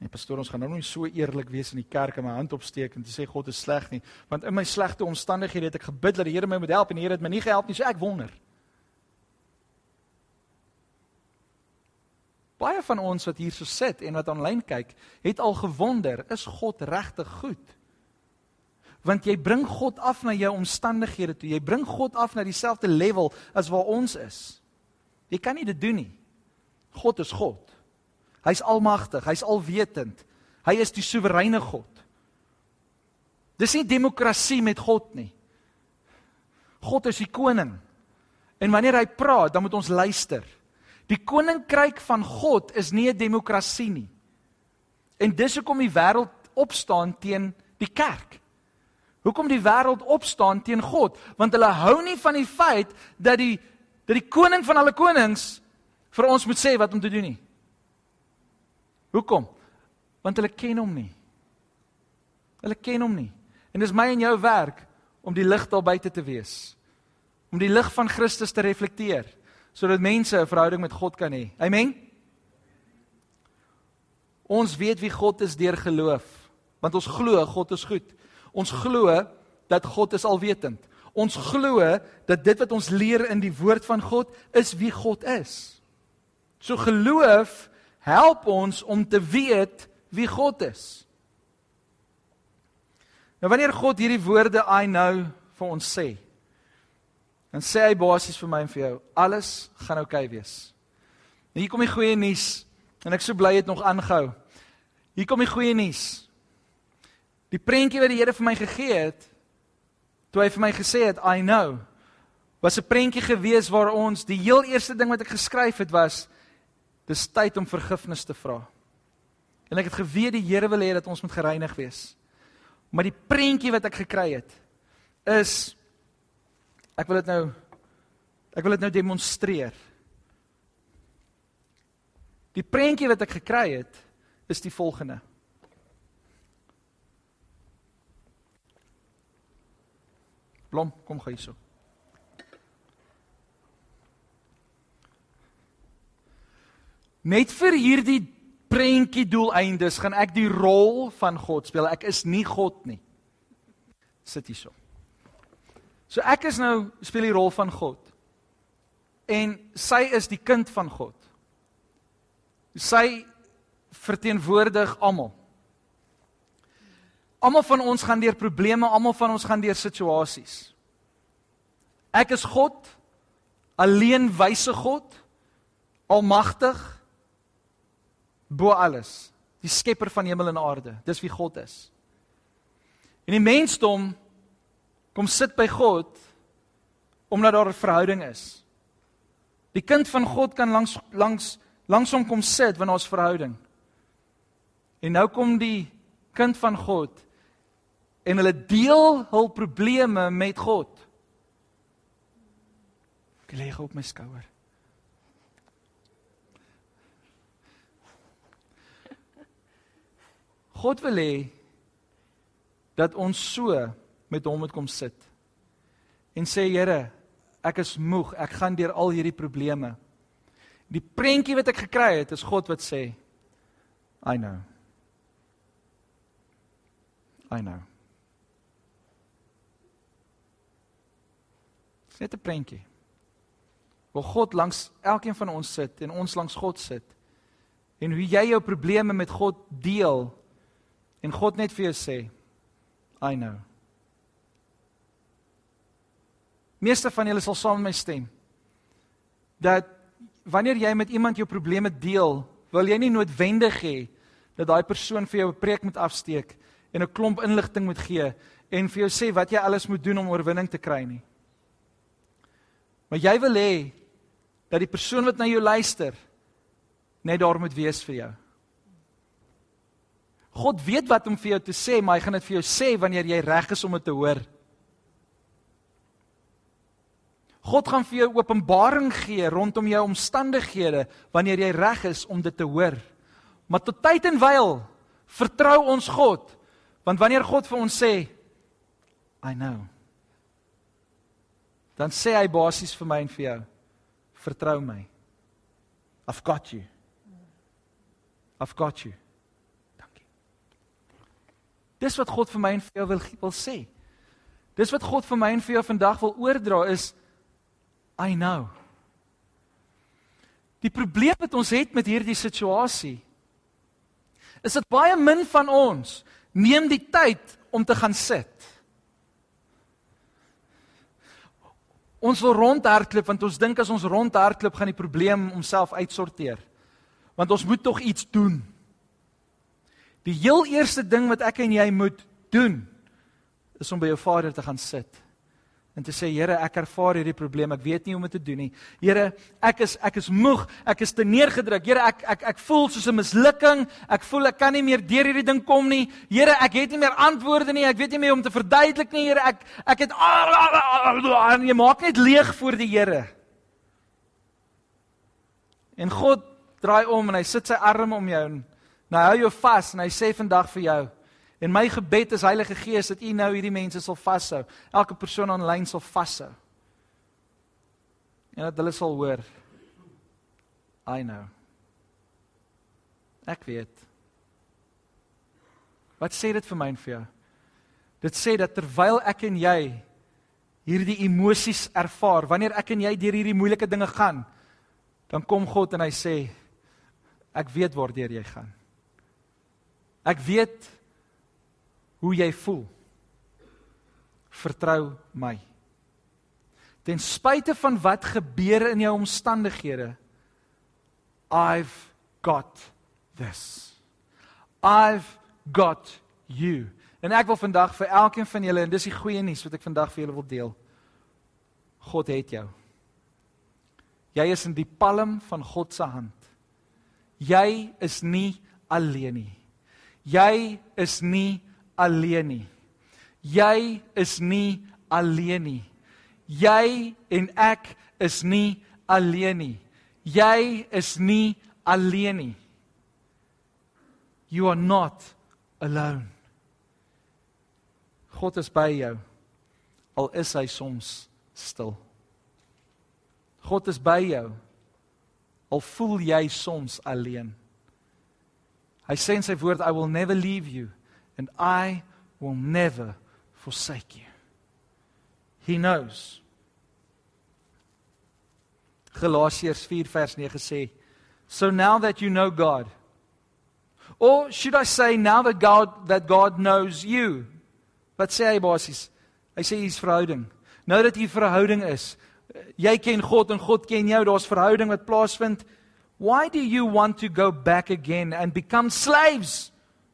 Nee, pastoor, ons gaan nou nie so eerlik wees in die kerk en my hand opsteek en sê God is sleg nie, want in my slegte omstandighede het ek gebid dat die Here my moet help en die Here het my nie gehelp nie, so ek wonder. Baie van ons wat hier so sit en wat aanlyn kyk, het al gewonder, is God regtig goed? Want jy bring God af na jou omstandighede toe. Jy bring God af na dieselfde level as waar ons is. Jy kan nie dit doen nie. God is God. Hy's almagtig, hy's alwetend. Hy is die soewereine God. Dis nie demokrasie met God nie. God is die koning. En wanneer hy praat, dan moet ons luister. Die koninkryk van God is nie 'n demokrasie nie. En dis hoekom die wêreld opstaan teen die kerk. Hoekom die wêreld opstaan teen God? Want hulle hou nie van die feit dat die dat die koning van alle konings vir ons moet sê wat om te doen nie. Hoekom? Want hulle ken hom nie. Hulle ken hom nie. En dis my en jou werk om die lig daar buite te wees. Om die lig van Christus te reflekteer sodat mense 'n verhouding met God kan hê. Amen. Ons weet wie God is deur geloof, want ons glo God is goed. Ons glo dat God is alwetend. Ons glo dat dit wat ons leer in die woord van God is wie God is. So geloof help ons om te weet wie God is. Nou wanneer God hierdie woorde I know vir ons sê, dan sê hy basies vir my en vir jou, alles gaan oukei okay wees. Nou hier kom die goeie nuus en ek sou bly het nog aangehou. Hier kom die goeie nuus. Die prentjie wat die Here vir my gegee het, toe hy vir my gesê het, I know, was 'n prentjie gewees waar ons die heel eerste ding wat ek geskryf het was dis tyd om vergifnis te vra. En ek het geweet die Here wil hê dat ons moet gereinig wees. Maar die prentjie wat ek gekry het is Ek wil dit nou ek wil dit nou demonstreer. Die prentjie wat ek gekry het is die volgende. Blom, kom gou hierso. Net vir hierdie prentjie doeleindes gaan ek die rol van God speel. Ek is nie God nie. Sit hierso. So ek is nou speel die rol van God. En sy is die kind van God. Sy verteenwoordig almal. Almal van ons gaan deur probleme, almal van ons gaan deur situasies. Ek is God, alleen wyse God, almagtig bo alles, die skepper van hemel en aarde. Dis wie God is. En die mensdom kom sit by God omdat daar 'n verhouding is. Die kind van God kan langs langs langs hom kom sit want daar's verhouding. En nou kom die kind van God en hulle deel hul probleme met God. Ek lê op my skouer. God wil hê dat ons so met hom moet kom sit en sê Here, ek is moeg, ek gaan deur al hierdie probleme. Die prentjie wat ek gekry het, is God wat sê I know. I know. Net 'n prentjie. Waar God langs elkeen van ons sit en ons langs God sit. En hoe jy jou probleme met God deel en God net vir jou sê I know. Meeste van julle sal saam met my stem dat wanneer jy met iemand jou probleme deel, wil jy nie noodwendig hê dat daai persoon vir jou 'n preek moet afsteek en 'n klomp inligting moet gee en vir jou sê wat jy alles moet doen om oorwinning te kry nie. Maar jy wil hê dat die persoon wat na jou luister net daar moet wees vir jou. God weet wat om vir jou te sê, maar hy gaan dit vir jou sê wanneer jy reg is om dit te hoor. God gaan vir jou openbaring gee rondom jou omstandighede wanneer jy reg is om dit te hoor. Maar tot tyd en wyl vertrou ons God. Want wanneer God vir ons sê I know. Dan sê hy basies vir my en vir jou vertrou my. I've got you. I've got you. Dankie. Dis wat God vir my en vir jou wil wil sê. Dis wat God vir my en vir jou vandag wil oordra is I know. Die probleem wat ons het met hierdie situasie is dat baie min van ons neem die tyd om te gaan sit. Ons wil rondhardloop want ons dink as ons rondhardloop gaan die probleem homself uitsorteer. Want ons moet tog iets doen. Die heel eerste ding wat ek en jy moet doen is om by jou Vader te gaan sit en te sê Here, ek ervaar hierdie probleem. Ek weet nie hoe om dit te doen nie. Here, ek is ek is moeg. Ek is te neergedruk. Here, ek ek ek voel soos 'n mislukking. Ek voel ek kan nie meer deur hierdie ding kom nie. Here, ek het nie meer antwoorde nie. Ek weet nie meer hoe om te verduidelik nie. Here, ek ek het (laughs) en jy maak net leeg voor die Here. En God draai om en hy sit sy arm om jou en nou hou jou vas en hy sê vandag vir jou En my gebed is Heilige Gees dat U nou hierdie mense sal vashou. Elke persoon aanlyn sal vashou. En dat hulle sal hoor. I know. Ek weet. Wat sê dit vir my en vir jou? Dit sê dat terwyl ek en jy hierdie emosies ervaar, wanneer ek en jy deur hierdie moeilike dinge gaan, dan kom God en hy sê ek weet waardeur jy gaan. Ek weet hoe jy voel. Vertrou my. Ten spyte van wat gebeur in jou omstandighede, I've got this. I've got you. En ek wil vandag vir elkeen van julle en dis die goeie nuus wat ek vandag vir julle wil deel. God het jou. Jy is in die palm van God se hand. Jy is nie alleen nie. Jy is nie alleen nie. Jy is nie alleen nie. Jy en ek is nie alleen nie. Jy is nie alleen nie. You are not alone. God is by jou al is hy soms stil. God is by jou al voel jy soms alleen. Hy sê in sy woord I will never leave you and I will never forsake you. He knows. Galasiërs 4 vers 9 sê, "So now that you know God, or should I say now that God that God knows you?" Wat sê hy basies? Hy sê hier's verhouding. Nou dat hier verhouding is, jy ken God en God ken jou, daar's verhouding wat plaasvind. Why do you want to go back again and become slaves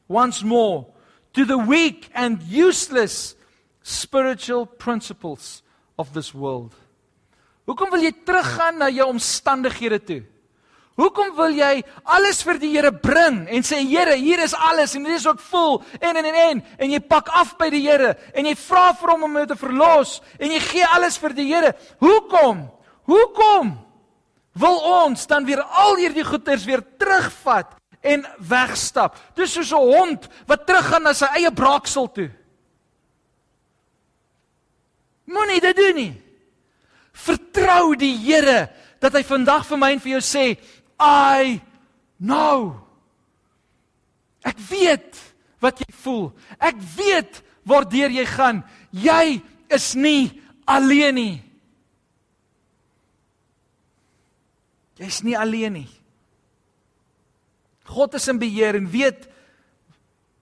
once more to the weak and useless spiritual principles of this world. Hoekom wil jy teruggaan na jou omstandighede toe? Hoekom wil jy alles vir die Here bring en sê Here, hier is alles en dit is ook vol en en en en en jy pak af by die Here en jy vra vir hom om jou te verlos en jy gee alles vir die Here. Hoekom? Hoekom wil ons dan weer al hierdie goeders weer terugvat en wegstap. Dis soos 'n hond wat teruggaan na sy eie braaksel toe. Moenie dit doen nie. Vertrou die Here dat hy vandag vir my en vir jou sê, I know. Ek weet wat jy voel. Ek weet waardeur jy gaan. Jy is nie alleen nie. Jy's nie alleen nie. God is in beheer en weet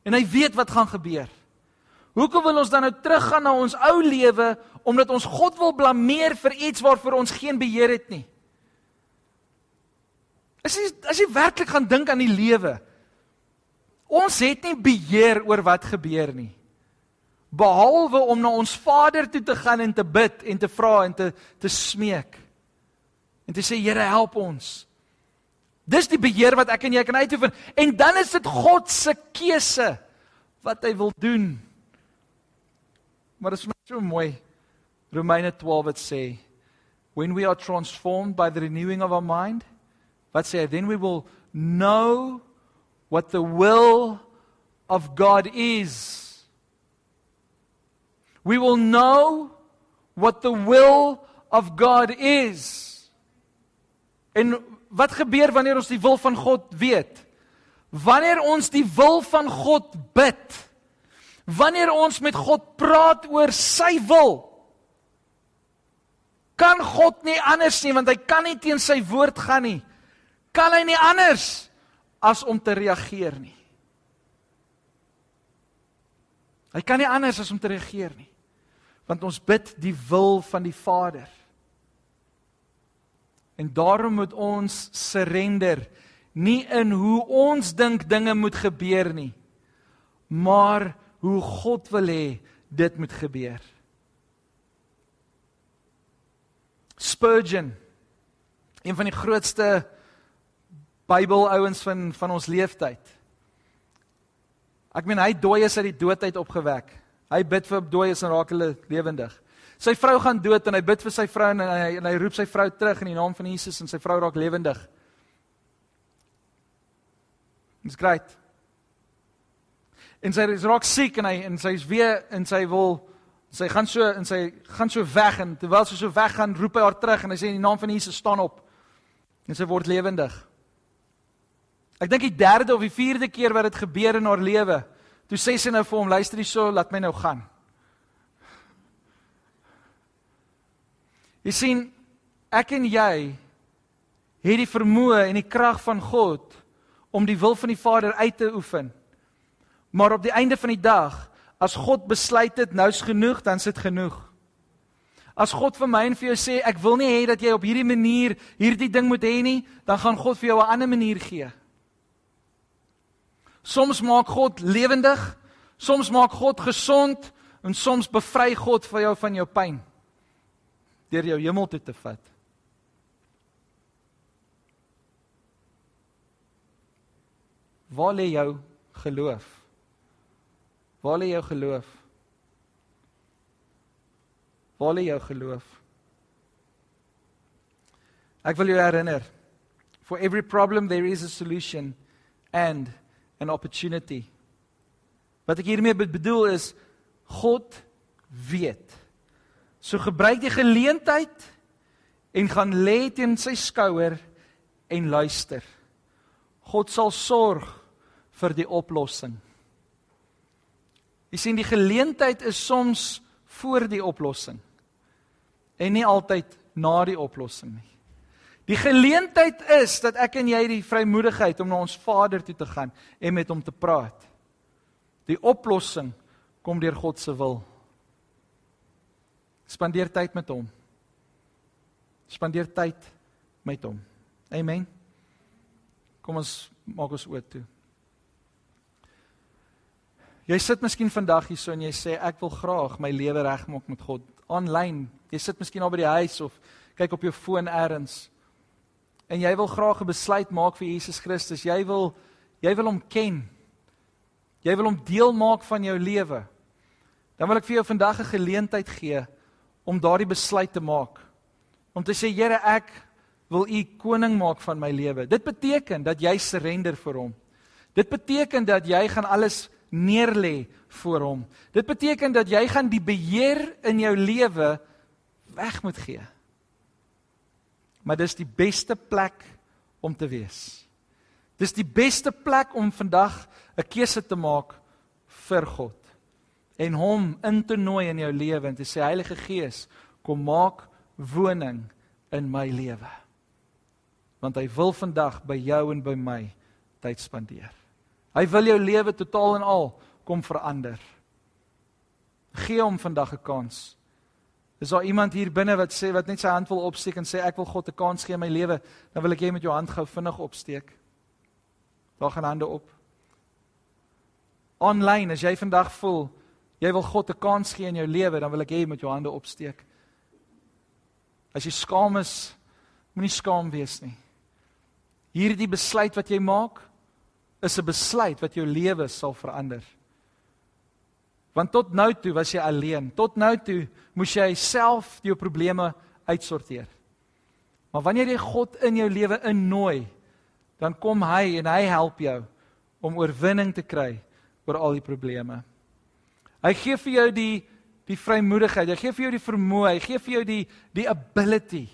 en hy weet wat gaan gebeur. Hoekom wil ons dan nou teruggaan na ons ou lewe omdat ons God wil blameer vir iets waarvoor ons geen beheer het nie? As jy as jy werklik gaan dink aan die lewe, ons het nie beheer oor wat gebeur nie. Behalwe om na ons Vader toe te gaan en te bid en te vra en te te smeek. En te sê Here, help ons. Dis die beheer wat ek en jy kan uitoefen en dan is dit God se keuse wat hy wil doen. Maar dit is net so mooi. Romeine 12 wat sê when we are transformed by the renewing of our mind, wat sê then we will know what the will of God is. We will know what the will of God is. En wat gebeur wanneer ons die wil van God weet? Wanneer ons die wil van God bid. Wanneer ons met God praat oor sy wil. Kan God nie anders nie want hy kan nie teen sy woord gaan nie. Kan hy nie anders as om te reageer nie. Hy kan nie anders as om te reageer nie. Want ons bid die wil van die Vader. En daarom moet ons surrender nie in hoe ons dink dinge moet gebeur nie, maar hoe God wil hê dit moet gebeur. Spurgeon, een van die grootste Bybelouens van van ons leeftyd. Ek meen hy dooies uit die doodheid opgewek. Hy bid vir dooies en raak hulle lewendig. Sy vrou gaan dood en hy bid vir sy vrou en hy en hy roep sy vrou terug in die naam van Jesus en sy vrou raak lewendig. Dis great. En sy is raak siek en hy en sy's weer en sy wil sy gaan so en sy gaan so weg en terwyl sy so weg gaan roep hy haar terug en hy sê in die naam van Jesus staan op. En sy word lewendig. Ek dink die derde of die vierde keer wat dit gebeur in haar lewe, toe sê sy nou vir hom luister hierso, laat my nou gaan. Jy sien, ek en jy het die vermoë en die krag van God om die wil van die Vader uit te oefen. Maar op die einde van die dag, as God besluit het nou's genoeg, dan sit genoeg. As God vir my en vir jou sê ek wil nie hê dat jy op hierdie manier hierdie ding moet hê nie, dan gaan God vir jou 'n ander manier gee. Soms maak God lewendig, soms maak God gesond en soms bevry God vir jou van jou pyn deur jou hemel toe te vat. Waar lê jou geloof? Waar lê jou geloof? Waar lê jou geloof? Ek wil jou herinner. For every problem there is a solution and an opportunity. Wat ek hiermee bedoel is God weet. So gebruik die geleentheid en gaan lê teen sy skouer en luister. God sal sorg vir die oplossing. Jy sien die geleentheid is soms voor die oplossing en nie altyd na die oplossing nie. Die geleentheid is dat ek en jy die vrymoedigheid om na ons Vader toe te gaan en met hom te praat. Die oplossing kom deur God se wil. Spandeer tyd met hom. Spandeer tyd met hom. Amen. Kom ons maak ons oop toe. Jy sit miskien vandag hier so en jy sê ek wil graag my lewe regmaak met God aanlyn. Jy sit miskien al by die huis of kyk op jou foon eers. En jy wil graag 'n besluit maak vir Jesus Christus. Jy wil jy wil hom ken. Jy wil hom deel maak van jou lewe. Dan wil ek vir jou vandag 'n geleentheid gee om daardie besluit te maak. Om te sê Here, ek wil U koning maak van my lewe. Dit beteken dat jy surrender vir hom. Dit beteken dat jy gaan alles neerlê voor hom. Dit beteken dat jy gaan die beheer in jou lewe weg moet gee. Maar dis die beste plek om te wees. Dis die beste plek om vandag 'n keuse te maak vir God en hom in te nooi in jou lewe en te sê Heilige Gees, kom maak woning in my lewe. Want hy wil vandag by jou en by my tyd spandeer. Hy wil jou lewe totaal en al kom verander. Gee hom vandag 'n kans. Is daar iemand hier binne wat sê wat net sy hand wil opsteek en sê ek wil God 'n kans gee in my lewe, dan wil ek jy met jou hand gou vinnig opsteek. Daar gaan hande op. Online, as jy vandag voel jy wil God 'n kans gee in jou lewe, dan wil ek jy met jou hande opsteek. As jy skaam is, moenie skaam wees nie. Hierdie besluit wat jy maak, is 'n besluit wat jou lewe sal verander. Want tot nou toe was jy alleen. Tot nou toe moes jy self jou probleme uitsorteer. Maar wanneer jy God in jou lewe innooi, dan kom hy en hy help jou om oorwinning te kry oor al die probleme. Hy gee vir jou die die vrymoedigheid, hy gee vir jou die vermoë, hy gee vir jou die die ability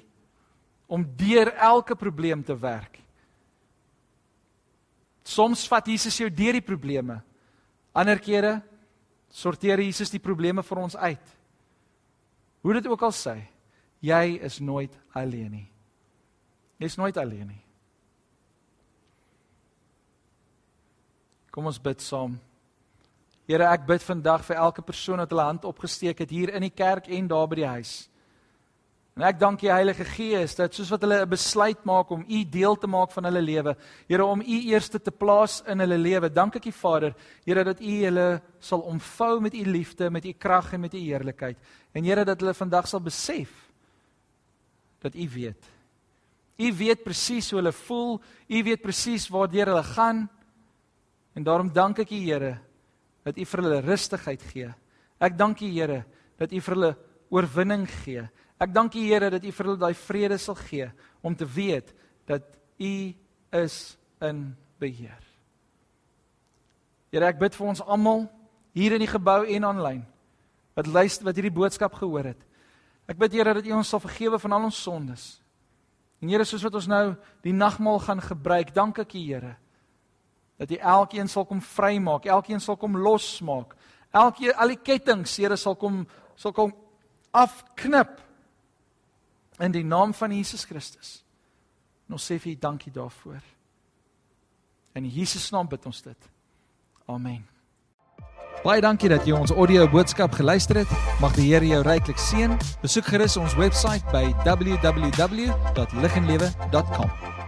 om deur elke probleem te werk. Soms vat Jesus jou deur die probleme. Ander kere sorteer Jesus die probleme vir ons uit. Hoe dit ook al sê, jy is nooit alleen nie. Jy's nooit alleen nie. Kom ons bid saam. Here, ek bid vandag vir elke persoon wat hulle hand opgesteek het hier in die kerk en daar by die huis. En ek dank U Heilige Gees dat soos wat hulle 'n besluit maak om U deel te maak van hulle lewe, Here om U eerste te plaas in hulle lewe. Dank ek U Vader, Here dat U hulle sal omvou met U liefde, met U krag en met U heerlikheid. En Here dat hulle vandag sal besef dat U weet. U weet presies hoe hulle voel, U weet presies waartoe hulle gaan. En daarom dank ek U Here dat U vir hulle rustigheid gee. Ek dank U Here dat U vir hulle oorwinning gee. Ek dank U Here dat U vir hulle daai vrede sal gee om te weet dat U is in beheer. Here, ek bid vir ons almal hier in die gebou en aanlyn wat luister wat hierdie boodskap gehoor het. Ek bid Here dat U ons sal vergewe van al ons sondes. En Here, soos wat ons nou die nagmaal gaan gebruik, dank ek U Here dat U elkeen sal kom vrymaak, elkeen sal kom losmaak. Elkeen al die kettinge, Here, sal kom sal kom afknip in die naam van Jesus Christus. En ons sê vir U dankie daarvoor. In Jesus naam bid ons dit. Amen. Baie dankie dat jy ons audio boodskap geluister het. Mag die Here jou ryklik seën. Besoek gerus ons webwerf by www.liginlewe.com.